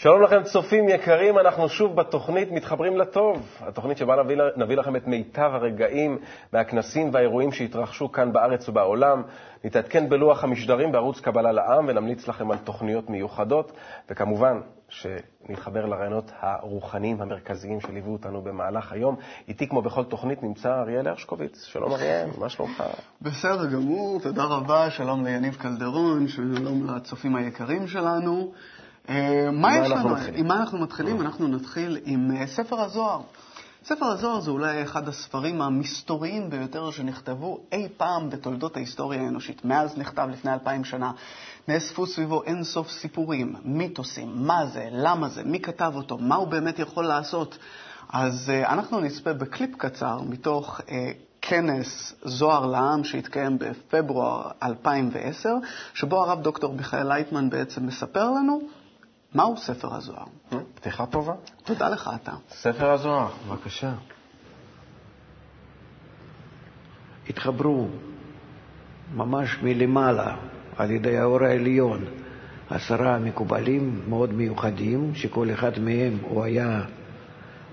שלום לכם, צופים יקרים, אנחנו שוב בתוכנית מתחברים לטוב, התוכנית שבה נביא, נביא לכם את מיטב הרגעים מהכנסים והאירועים שהתרחשו כאן בארץ ובעולם. נתעדכן בלוח המשדרים בערוץ קבלה לעם ונמליץ לכם על תוכניות מיוחדות, וכמובן שנתחבר לרעיונות הרוחניים המרכזיים שליוו אותנו במהלך היום. איתי, כמו בכל תוכנית, נמצא אריאל הרשקוביץ. שלום אריאל, מה שלומך? בסדר גמור, תודה רבה, שלום ליניב קלדרון, שלום לצופים היקרים שלנו. אה, מה יש לנו? עם מה אנחנו מתחילים? אנחנו נתחיל עם אה, ספר הזוהר. ספר הזוהר זה אולי אחד הספרים המסתוריים ביותר שנכתבו אי פעם בתולדות ההיסטוריה האנושית. מאז נכתב לפני אלפיים שנה, נאספו סביבו אין סוף סיפורים, מיתוסים, מה זה, למה זה, מי כתב אותו, מה הוא באמת יכול לעשות. אז uh, אנחנו נצפה בקליפ קצר מתוך uh, כנס זוהר לעם שהתקיים בפברואר 2010, שבו הרב דוקטור מיכאל לייטמן בעצם מספר לנו מהו ספר הזוהר? פתיחה טובה. תודה לך, אתה. ספר הזוהר, בבקשה. התחברו ממש מלמעלה על ידי האור העליון עשרה מקובלים מאוד מיוחדים, שכל אחד מהם הוא היה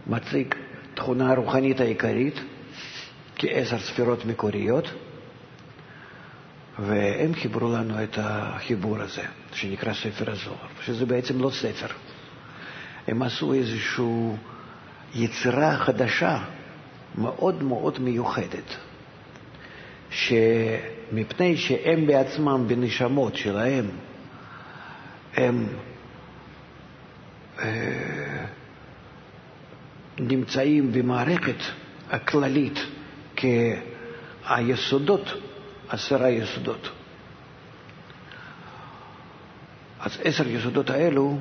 מציג תכונה הרוחנית העיקרית כעשר ספירות מקוריות. והם חיברו לנו את החיבור הזה, שנקרא ספר הזוהר, שזה בעצם לא ספר. הם עשו איזושהי יצירה חדשה, מאוד מאוד מיוחדת, שמפני שהם בעצמם, בנשמות שלהם, הם אה, נמצאים במערכת הכללית כיסודות עשרה יסודות. אז עשר יסודות האלו,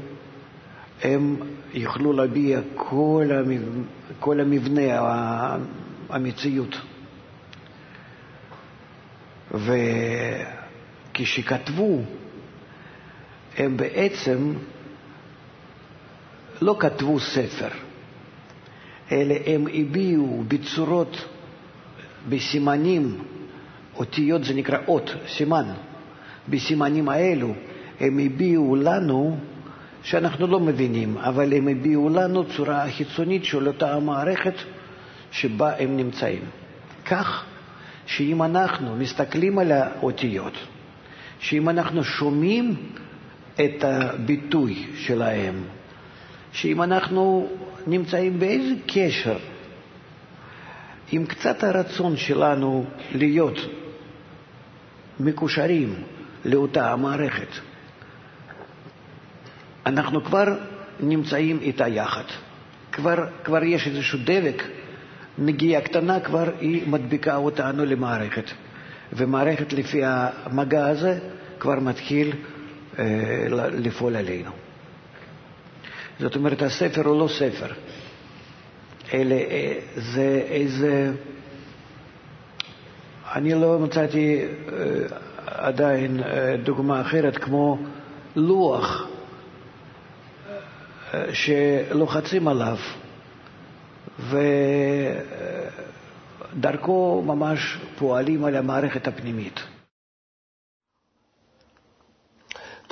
הם יוכלו להביע כל, המבנה, כל המבנה, המציאות. וכשכתבו, הם בעצם לא כתבו ספר, אלא הם הביעו בצורות, בסימנים, אותיות זה נקרא אות, סימן. בסימנים האלו הם הביעו לנו, שאנחנו לא מבינים, אבל הם הביעו לנו צורה חיצונית של אותה המערכת שבה הם נמצאים. כך שאם אנחנו מסתכלים על האותיות, שאם אנחנו שומעים את הביטוי שלהם, שאם אנחנו נמצאים באיזה קשר עם קצת הרצון שלנו להיות מקושרים לאותה המערכת, אנחנו כבר נמצאים איתה יחד. כבר, כבר יש איזשהו דבק, נגיעה קטנה כבר היא מדביקה אותנו למערכת. ומערכת לפי המגע הזה כבר מתחיל אה, לפעול עלינו. זאת אומרת, הספר הוא לא ספר, אלא אה, זה איזה... אני לא מצאתי אה, עדיין אה, דוגמה אחרת כמו לוח אה, שלוחצים עליו ודרכו ממש פועלים על המערכת הפנימית.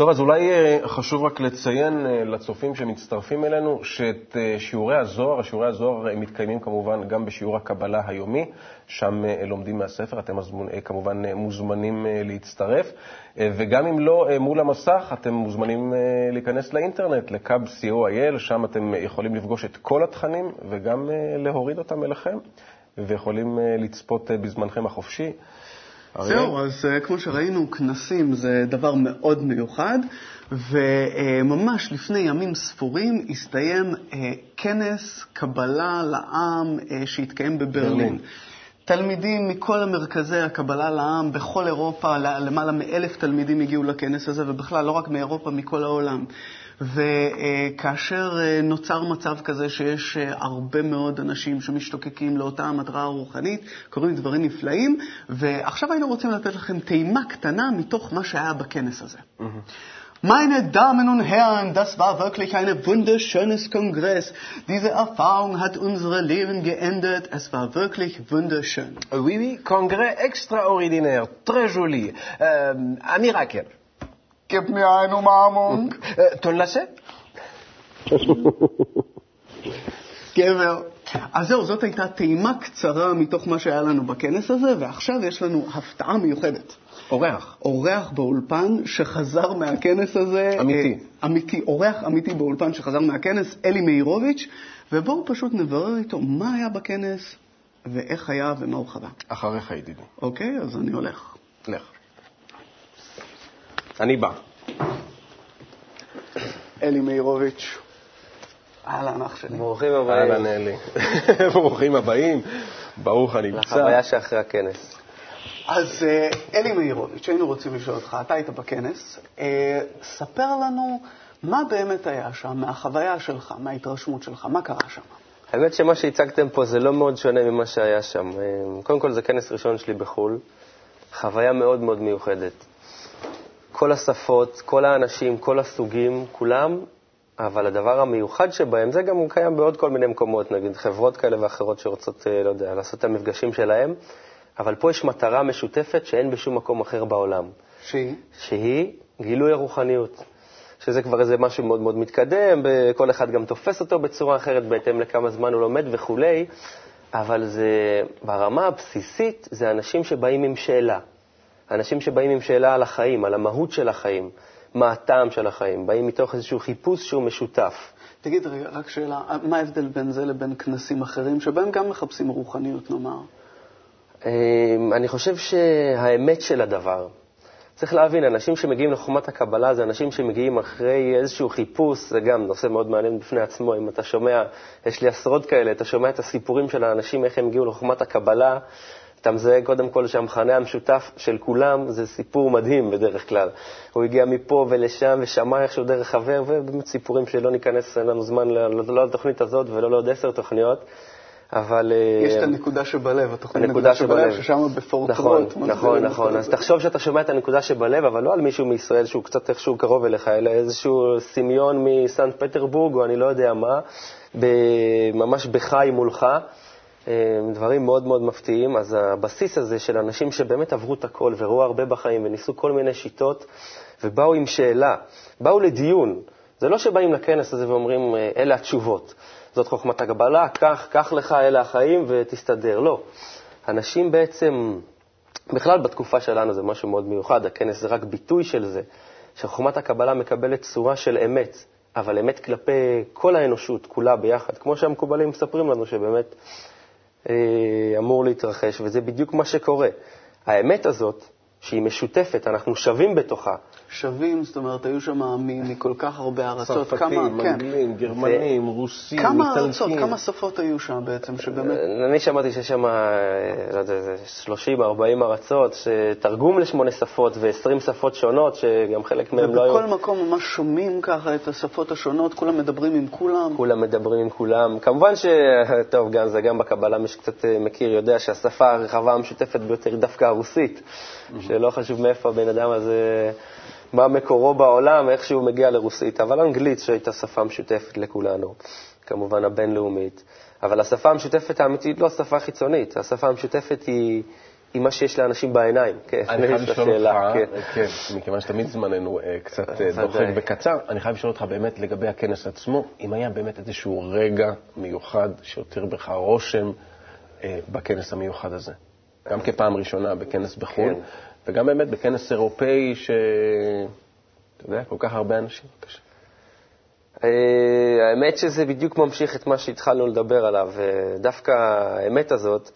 טוב, אז אולי אה, חשוב רק לציין אה, לצופים שמצטרפים אלינו שאת אה, שיעורי הזוהר, שיעורי הזוהר מתקיימים כמובן גם בשיעור הקבלה היומי, שם לומדים מהספר, אתם כמובן מוזמנים להצטרף, וגם אם לא מול המסך, אתם מוזמנים להיכנס לאינטרנט, לקאב co.il, שם אתם יכולים לפגוש את כל התכנים וגם להוריד אותם אליכם, ויכולים לצפות בזמנכם החופשי. זהו, אז uh, כמו שראינו, כנסים זה דבר מאוד מיוחד, וממש לפני ימים ספורים הסתיים uh, כנס קבלה לעם uh, שהתקיים בברלין. תלמידים מכל המרכזי הקבלה לעם בכל אירופה, למעלה מאלף תלמידים הגיעו לכנס הזה, ובכלל לא רק מאירופה, מכל העולם. וכאשר אה, נוצר מצב כזה שיש אה, הרבה מאוד אנשים שמשתוקקים לאותה המטרה הרוחנית, קורים דברים נפלאים, ועכשיו היינו רוצים לתת לכם טעימה קטנה מתוך מה שהיה בכנס הזה. Meine Damen und Herren, das war wirklich ein wunderschönes Kongress. Diese Erfahrung hat unsere Leben geändert. Es war wirklich wunderschön. Oui, oui, Congrès extraordinaire, très joli, euh, un miracle. Gib mir eine Umarmung. Äh, lacet גבר. אז זהו, זאת הייתה טעימה קצרה מתוך מה שהיה לנו בכנס הזה, ועכשיו יש לנו הפתעה מיוחדת. אורח. אורח באולפן שחזר מהכנס הזה. אמיתי. אה, אמיתי, אורח אמיתי באולפן שחזר מהכנס, אלי מאירוביץ', ובואו פשוט נברר איתו מה היה בכנס ואיך היה ומה הוא חווה. אחריך, ידידי. אוקיי, אז אני הולך. לך. אני בא. אלי מאירוביץ'. אהלן, אח שלי. ברוכים הבאים. אהלן, אלי. ברוכים הבאים. ברוך הנמצא. לחוויה שאחרי הכנס. אז אה, אלי מאירוביץ', היינו רוצים לשאול אותך, אתה היית בכנס, אה, ספר לנו מה באמת היה שם, מהחוויה שלך, מההתרשמות שלך, מה קרה שם? האמת שמה שהצגתם פה זה לא מאוד שונה ממה שהיה שם. אה, קודם כל, זה כנס ראשון שלי בחו"ל, חוויה מאוד מאוד מיוחדת. כל השפות, כל האנשים, כל הסוגים, כולם, אבל הדבר המיוחד שבהם, זה גם קיים בעוד כל מיני מקומות, נגיד חברות כאלה ואחרות שרוצות, לא יודע, לעשות את המפגשים שלהם, אבל פה יש מטרה משותפת שאין בשום מקום אחר בעולם. שהיא? שהיא גילוי הרוחניות. שזה כבר איזה משהו מאוד מאוד מתקדם, כל אחד גם תופס אותו בצורה אחרת בהתאם לכמה זמן הוא לומד וכולי, אבל זה, ברמה הבסיסית זה אנשים שבאים עם שאלה. אנשים שבאים עם שאלה על החיים, על המהות של החיים, מה הטעם של החיים, באים מתוך איזשהו חיפוש שהוא משותף. תגיד רגע, רק שאלה, מה ההבדל בין זה לבין כנסים אחרים, שבהם גם מחפשים רוחניות, נאמר? אמ, אני חושב שהאמת של הדבר, צריך להבין, אנשים שמגיעים לחומת הקבלה זה אנשים שמגיעים אחרי איזשהו חיפוש, זה גם נושא מאוד מעניין בפני עצמו. אם אתה שומע, יש לי עשרות כאלה, אתה שומע את הסיפורים של האנשים, איך הם הגיעו לחומת הקבלה, אתה מזהה קודם כל שהמכנה המשותף של כולם זה סיפור מדהים בדרך כלל. הוא הגיע מפה ולשם ושמע איכשהו דרך חבר, ובאמת סיפורים שלא ניכנס, אין לנו זמן לא לתוכנית הזאת ולא לעוד עשר תוכניות. אבל... אה, יש את הנקודה שבלב, התוכנית הנקודה שבלב, ששם בפורט נכון, נכון, נכון. אז תחשוב שאתה שומע את הנקודה שבלב, אבל לא על מישהו מישראל שהוא קצת איכשהו קרוב אליך, אלא איזשהו סמיון מסנט פטרבורג, או אני לא יודע מה, ממש בחי מולך. אה, דברים מאוד מאוד מפתיעים. אז הבסיס הזה של אנשים שבאמת עברו את הכל וראו הרבה בחיים וניסו כל מיני שיטות ובאו עם שאלה, באו לדיון. זה לא שבאים לכנס הזה ואומרים, אה, אלה התשובות. זאת חוכמת הקבלה, קח, קח לך, אלה החיים, ותסתדר. לא. אנשים בעצם, בכלל בתקופה שלנו זה משהו מאוד מיוחד, הכנס זה רק ביטוי של זה, שחוכמת הקבלה מקבלת צורה של אמת, אבל אמת כלפי כל האנושות, כולה ביחד, כמו שהמקובלים מספרים לנו שבאמת אמור להתרחש, וזה בדיוק מה שקורה. האמת הזאת, שהיא משותפת, אנחנו שווים בתוכה, שווים, זאת אומרת, היו שם מכל כך הרבה ארצות. צרפתים, כן. אנגלים, גרמנים, רוסים, איטלקים. כמה ארצות, כמה שפות היו שם בעצם, שבאמת... אני שמעתי שיש שם, לא יודע, 30-40 ארצות, שתרגום לשמונה שפות ו-20 שפות שונות, שגם חלק מהם לא היו... ובכל מקום ממש שומעים ככה את השפות השונות, כולם מדברים עם כולם. כולם מדברים עם כולם. כמובן ש... טוב, גם זה גם בקבלה, מי שקצת אה, מכיר יודע שהשפה הרחבה המשותפת ביותר היא דווקא הרוסית, שלא חשוב מאיפה הבן אדם הזה... מה מקורו בעולם, איך שהוא מגיע לרוסית, אבל אנגלית שהייתה שפה משותפת לכולנו, כמובן הבינלאומית. אבל השפה המשותפת האמיתית לא השפה החיצונית, השפה המשותפת היא, היא מה שיש לאנשים בעיניים. כן, אני חייב לשאול אותך, כן. כן, מכיוון שתמיד זמננו uh, קצת uh, דוחק וקצר, אני חייב לשאול אותך באמת לגבי הכנס עצמו, אם היה באמת איזשהו רגע מיוחד שיותר בך רושם uh, בכנס המיוחד הזה. גם כפעם ראשונה בכנס בחו"ל, כן. וגם באמת בכנס אירופאי, ש... אתה יודע, כל כך הרבה אנשים. אה, האמת שזה בדיוק ממשיך את מה שהתחלנו לדבר עליו. דווקא האמת הזאת,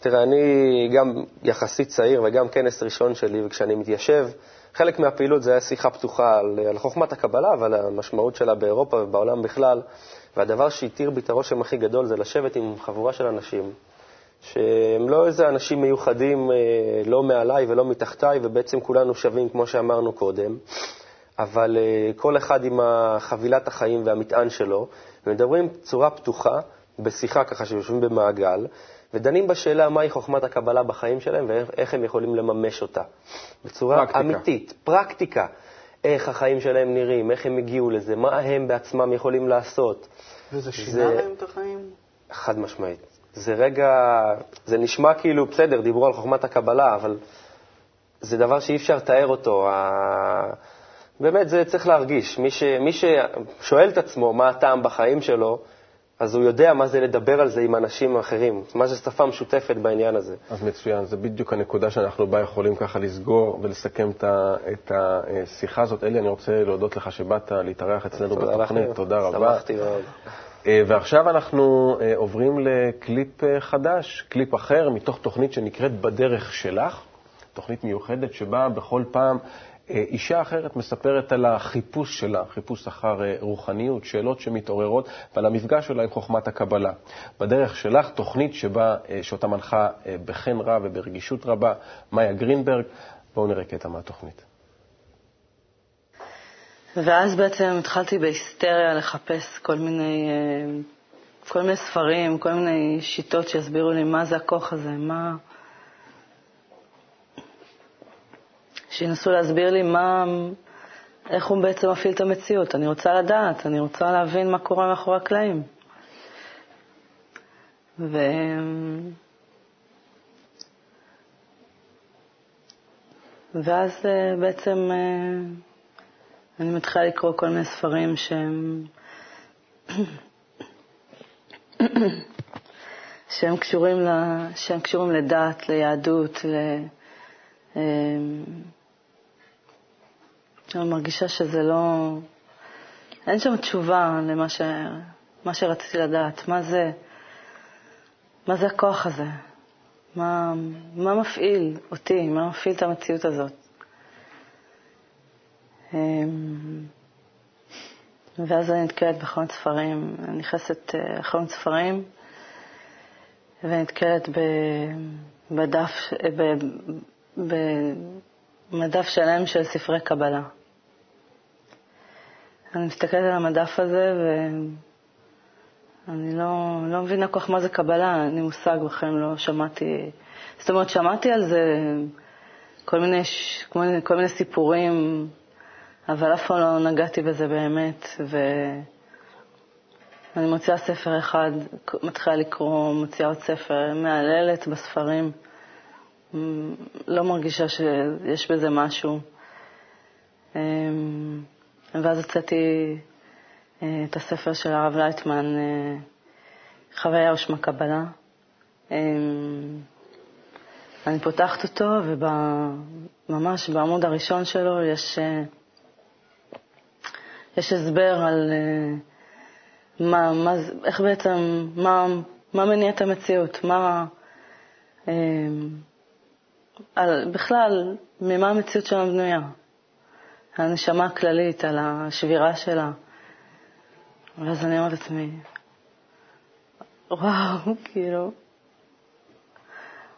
תראה, אני גם יחסית צעיר וגם כנס ראשון שלי, וכשאני מתיישב, חלק מהפעילות זה היה שיחה פתוחה על, על חוכמת הקבלה ועל המשמעות שלה באירופה ובעולם בכלל, והדבר שהתיר בי את הרושם הכי גדול זה לשבת עם חבורה של אנשים שהם לא איזה אנשים מיוחדים, אה, לא מעליי ולא מתחתיי, ובעצם כולנו שווים, כמו שאמרנו קודם, אבל אה, כל אחד עם חבילת החיים והמטען שלו, ומדברים בצורה פתוחה, בשיחה ככה שיושבים במעגל, ודנים בשאלה מהי חוכמת הקבלה בחיים שלהם ואיך הם יכולים לממש אותה. בצורה פרקטיקה. אמיתית, פרקטיקה. איך החיים שלהם נראים, איך הם הגיעו לזה, מה הם בעצמם יכולים לעשות. וזה שינה זה... להם את החיים? חד משמעית. זה רגע, זה נשמע כאילו, בסדר, דיברו על חוכמת הקבלה, אבל זה דבר שאי אפשר לתאר אותו. באמת זה צריך להרגיש. מי, ש, מי ששואל את עצמו מה הטעם בחיים שלו, אז הוא יודע מה זה לדבר על זה עם אנשים אחרים, מה זה שפה משותפת בעניין הזה. אז מצוין, זה בדיוק הנקודה שאנחנו בה יכולים ככה לסגור ולסכם את השיחה הזאת. אלי, אני רוצה להודות לך שבאת להתארח אצלנו בתוכנית, תודה רבה. שמחתי מאוד. אה, ועכשיו אנחנו אה, עוברים לקליפ אה, חדש, קליפ אחר, מתוך תוכנית שנקראת בדרך שלך, תוכנית מיוחדת שבה בכל פעם אישה אחרת מספרת על החיפוש שלה, חיפוש אחר רוחניות, שאלות שמתעוררות, ועל המפגש שלה עם חוכמת הקבלה. בדרך שלך, תוכנית שבה, שאותה מנחה בחן רב וברגישות רבה מאיה גרינברג. בואו נראה קטע מהתוכנית. ואז בעצם התחלתי בהיסטריה לחפש כל מיני, אה, כל מיני ספרים, כל מיני שיטות שיסבירו לי מה זה הכוח הזה, מה... שינסו להסביר לי מה, איך הוא בעצם מפעיל את המציאות. אני רוצה לדעת, אני רוצה להבין מה קורה מאחורי הקלעים. ו... ואז אה, בעצם אה, אני מתחילה לקרוא כל מיני ספרים שהם, שהם, קשורים, ל... שהם קשורים לדת, ליהדות, ל... אמ, אני מרגישה שזה לא... אין שם תשובה למה ש... מה שרציתי לדעת. מה זה, מה זה הכוח הזה? מה, מה מפעיל אותי? מה מפעיל את המציאות הזאת? אמ, ואז אני נתקלת בחלון ספרים, אני נכנסת אה, ספרים ונתקלת בדף, במדף שלם של ספרי קבלה. אני מסתכלת על המדף הזה ואני לא, לא מבינה כל כך מה זה קבלה, אין לי מושג בכלל, לא שמעתי, זאת אומרת, שמעתי על זה כל מיני, כל מיני, כל מיני סיפורים אבל אף פעם לא נגעתי בזה באמת, ואני מוציאה ספר אחד, מתחילה לקרוא, מוציאה עוד ספר, מהללת בספרים, לא מרגישה שיש בזה משהו. אמ, ואז הוצאתי אה, את הספר של הרב לייטמן, אה, חוויה ושמה קבלה. אמ, אני פותחת אותו, וממש בעמוד הראשון שלו יש אה, יש הסבר על uh, מה, מה, איך בעצם, מה, מה מניע את המציאות, מה, uh, על, בכלל, ממה המציאות שלנו בנויה. הנשמה הכללית, על השבירה שלה. ואז אני אומרת לעצמי, וואו, כאילו,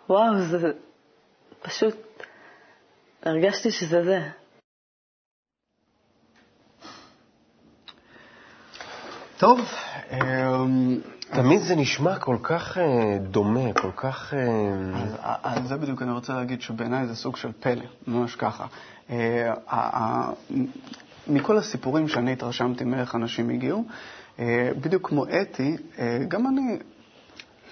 וואו, זה פשוט, הרגשתי שזה זה. טוב. אמ, תמיד זה נשמע כל כך אה, דומה, כל כך... אה, על זה בדיוק אני רוצה להגיד שבעיניי זה סוג של פלא, ממש ככה. אה, מכל הסיפורים שאני התרשמתי מאיך אנשים הגיעו, בדיוק כמו אתי, גם אני,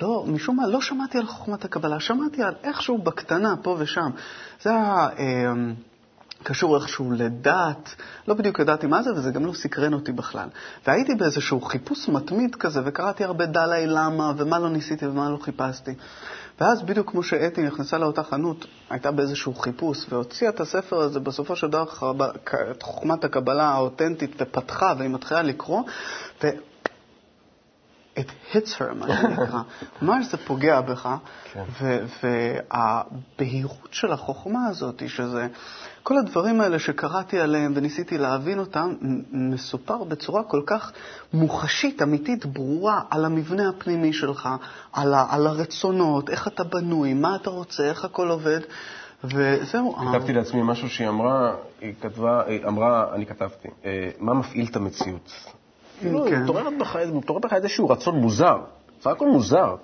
לא, משום מה, לא שמעתי על חוכמת הקבלה, שמעתי על איכשהו בקטנה, פה ושם. זה היה... קשור איכשהו לדת, לא בדיוק ידעתי מה זה, וזה גם לא סקרן אותי בכלל. והייתי באיזשהו חיפוש מתמיד כזה, וקראתי הרבה דלי למה, ומה לא ניסיתי ומה לא חיפשתי. ואז בדיוק כמו שאתי נכנסה לאותה חנות, הייתה באיזשהו חיפוש, והוציאה את הספר הזה בסופו של דבר את חוכמת הקבלה האותנטית, ופתחה, והיא מתחילה לקרוא, ו... it hits her, מה שנקרא. ממש זה פוגע בך, כן. והבהירות של החוכמה הזאת, שזה כל הדברים האלה שקראתי עליהם וניסיתי להבין אותם, מסופר בצורה כל כך מוחשית, אמיתית, ברורה, על המבנה הפנימי שלך, על, ה, על הרצונות, איך אתה בנוי, מה אתה רוצה, איך הכל עובד. וזהו. כתבתי לעצמי משהו שהיא אמרה, היא כתבה, היא אמרה, אני כתבתי, אה, מה מפעיל את המציאות? כאילו, כן. מתעורר בך איזשהו רצון מוזר, בסך הכל מוזר.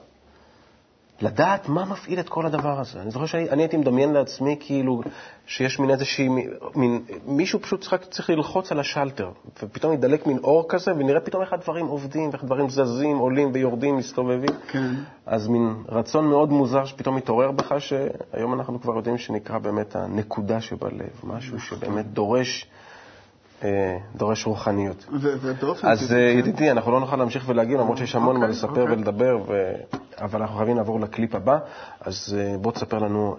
לדעת מה מפעיל את כל הדבר הזה. אני זוכר שאני הייתי מדמיין לעצמי כאילו שיש מין איזושהי, מין, מישהו פשוט צריך, צריך ללחוץ על השלטר, ופתאום ידלק מין אור כזה, ונראה פתאום איך הדברים עובדים, ואיך דברים זזים, עולים ויורדים, מסתובבים. כן. אז מין רצון מאוד מוזר שפתאום מתעורר בך, שהיום אנחנו כבר יודעים שנקרא באמת הנקודה שבלב, משהו שבאמת דורש דורש רוחניות. אז. אז ידידי, אנחנו לא נוכל להמשיך ולהגיד, למרות שיש המון אוקיי, מה לספר אוקיי. ולדבר. אבל אנחנו חייבים לעבור לקליפ הבא, אז בוא תספר לנו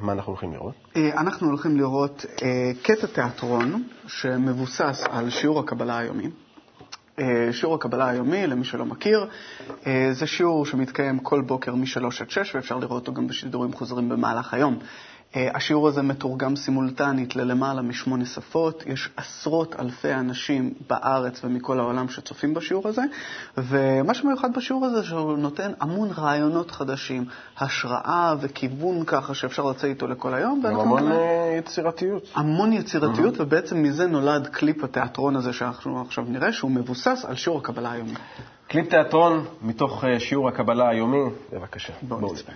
מה אנחנו הולכים לראות. אנחנו הולכים לראות קטע תיאטרון שמבוסס על שיעור הקבלה היומי. שיעור הקבלה היומי, למי שלא מכיר, זה שיעור שמתקיים כל בוקר מ-3 עד 6, ואפשר לראות אותו גם בשידורים חוזרים במהלך היום. אה, השיעור הזה מתורגם סימולטנית ללמעלה משמונה שפות. יש עשרות אלפי אנשים בארץ ומכל העולם שצופים בשיעור הזה, ומה שמיוחד בשיעור הזה שהוא נותן המון רעיונות חדשים, השראה וכיוון ככה שאפשר לצאת איתו לכל היום. המון אה, יצירתיות. המון יצירתיות, ובעצם מזה נולד קליפ התיאטרון הזה שאנחנו עכשיו נראה, שהוא מבוסס על שיעור הקבלה היומי. קליפ תיאטרון מתוך אה, שיעור הקבלה היומי, בבקשה. בואו נצפה.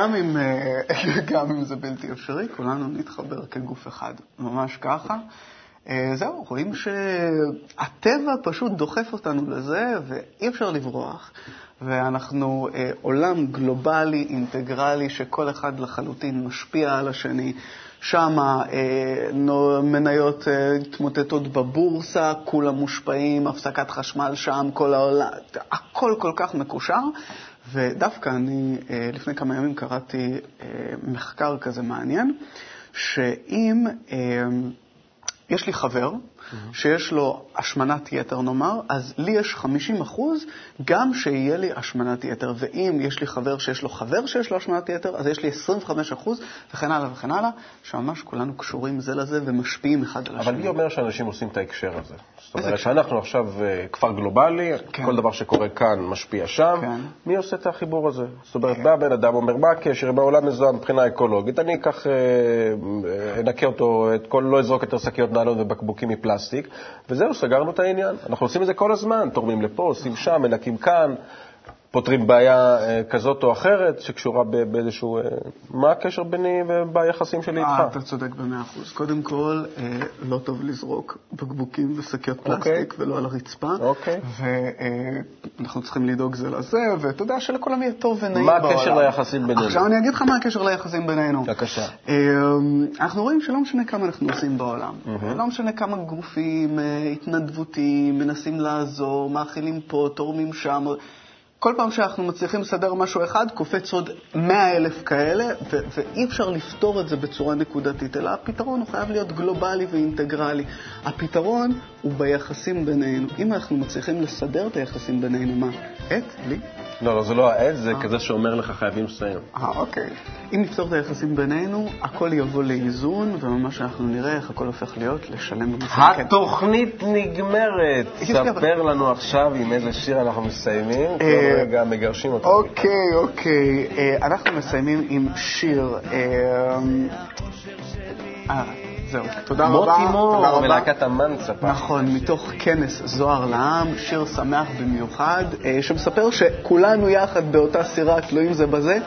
גם אם, אה, גם אם זה בלתי אפשרי, כולנו נתחבר כגוף אחד, ממש ככה. אה, זהו, רואים שהטבע פשוט דוחף אותנו לזה, ואי אפשר לברוח. ואנחנו אה, עולם גלובלי, אינטגרלי, שכל אחד לחלוטין משפיע על השני. שם מניות התמוטטות בבורסה, כולם מושפעים, הפסקת חשמל שם, כל העולם, הכל כל כך מקושר. ודווקא אני אה, לפני כמה ימים קראתי אה, מחקר כזה מעניין, שאם אה, יש לי חבר שיש לו השמנת יתר נאמר, אז לי יש 50 אחוז גם שיהיה לי השמנת יתר. ואם יש לי חבר שיש לו חבר שיש לו השמנת יתר, אז יש לי 25 אחוז, וכן הלאה וכן הלאה, שממש כולנו קשורים זה לזה ומשפיעים אחד על השני. אבל מי אומר שאנשים עושים את ההקשר הזה? זאת אומרת שאנחנו עכשיו אה, כפר גלובלי, כן. כל דבר שקורה כאן משפיע שם, כן. מי עושה את החיבור הזה? זאת אומרת, בא בן אדם, אומר, מה הקשר בעולם מזוהם מבחינה אקולוגית? אני אקח, אה, אה, אנקה אותו, כל, לא אזרוק יותר שקיות נעלון ובקבוקים מפלסטיק, וזהו, סגרנו את העניין. אנחנו עושים את זה כל הזמן, תורמים לפה, עושים שם, מנקים כאן. פותרים בעיה אה, כזאת או אחרת שקשורה באיזשהו... אה, מה הקשר ביני וביחסים שלי איתך? אה, אתה צודק במאה אחוז. קודם כל, לא טוב לזרוק בקבוקים ושקיות אוקיי. פלסטיק ולא על הרצפה. אוקיי. ואנחנו צריכים לדאוג זה לזה, ואתה יודע שלכולם יהיה טוב ונעים בעולם. מה הקשר ליחסים בינינו? עכשיו אני אגיד לך מה הקשר ליחסים בינינו. בבקשה. אנחנו רואים שלא משנה כמה אנחנו עושים בעולם. לא משנה כמה גופים התנדבותיים, מנסים לעזור, מאכילים פה, תורמים שם. כל פעם שאנחנו מצליחים לסדר משהו אחד, קופץ עוד מאה אלף כאלה, ו- ואי אפשר לפתור את זה בצורה נקודתית, אלא הפתרון הוא חייב להיות גלובלי ואינטגרלי. הפתרון הוא ביחסים בינינו. אם אנחנו מצליחים לסדר את היחסים בינינו, מה? את? לי? לא, לא, זה לא העז, זה כזה שאומר לך חייבים לסיים. אה, אוקיי. אם נפתור את היחסים בינינו, הכל יבוא לאיזון, וממש אנחנו נראה איך הכל הופך להיות לשלם במשחק. התוכנית נגמרת. ספר לנו עכשיו עם איזה שיר אנחנו מסיימים, אה, רגע מגרשים אותנו. אוקיי, אוקיי. אה, אנחנו מסיימים עם שיר... זהו, תודה רבה. מוטי מור ולהקת המנצפה. נכון, מתוך כנס זוהר לעם, שיר שמח במיוחד, אה, שמספר שכולנו יחד באותה סירה תלויים זה בזה,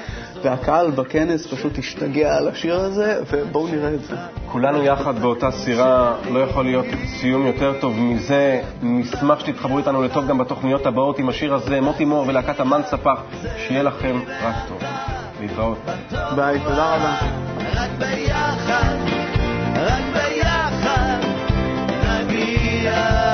והקהל בכנס פשוט השתגע על השיר הזה, ובואו נראה את זה. כולנו יחד באותה סירה, לא יכול להיות סיום יותר טוב מזה. נשמח שתתחברו איתנו לטוב גם בתוכניות הבאות עם השיר הזה, מוטי מור ולהקת המנצפה, שיהיה לכם רק טוב. להתראות. ביי, תודה רבה. רק ביחד, רק ביחד נגיע.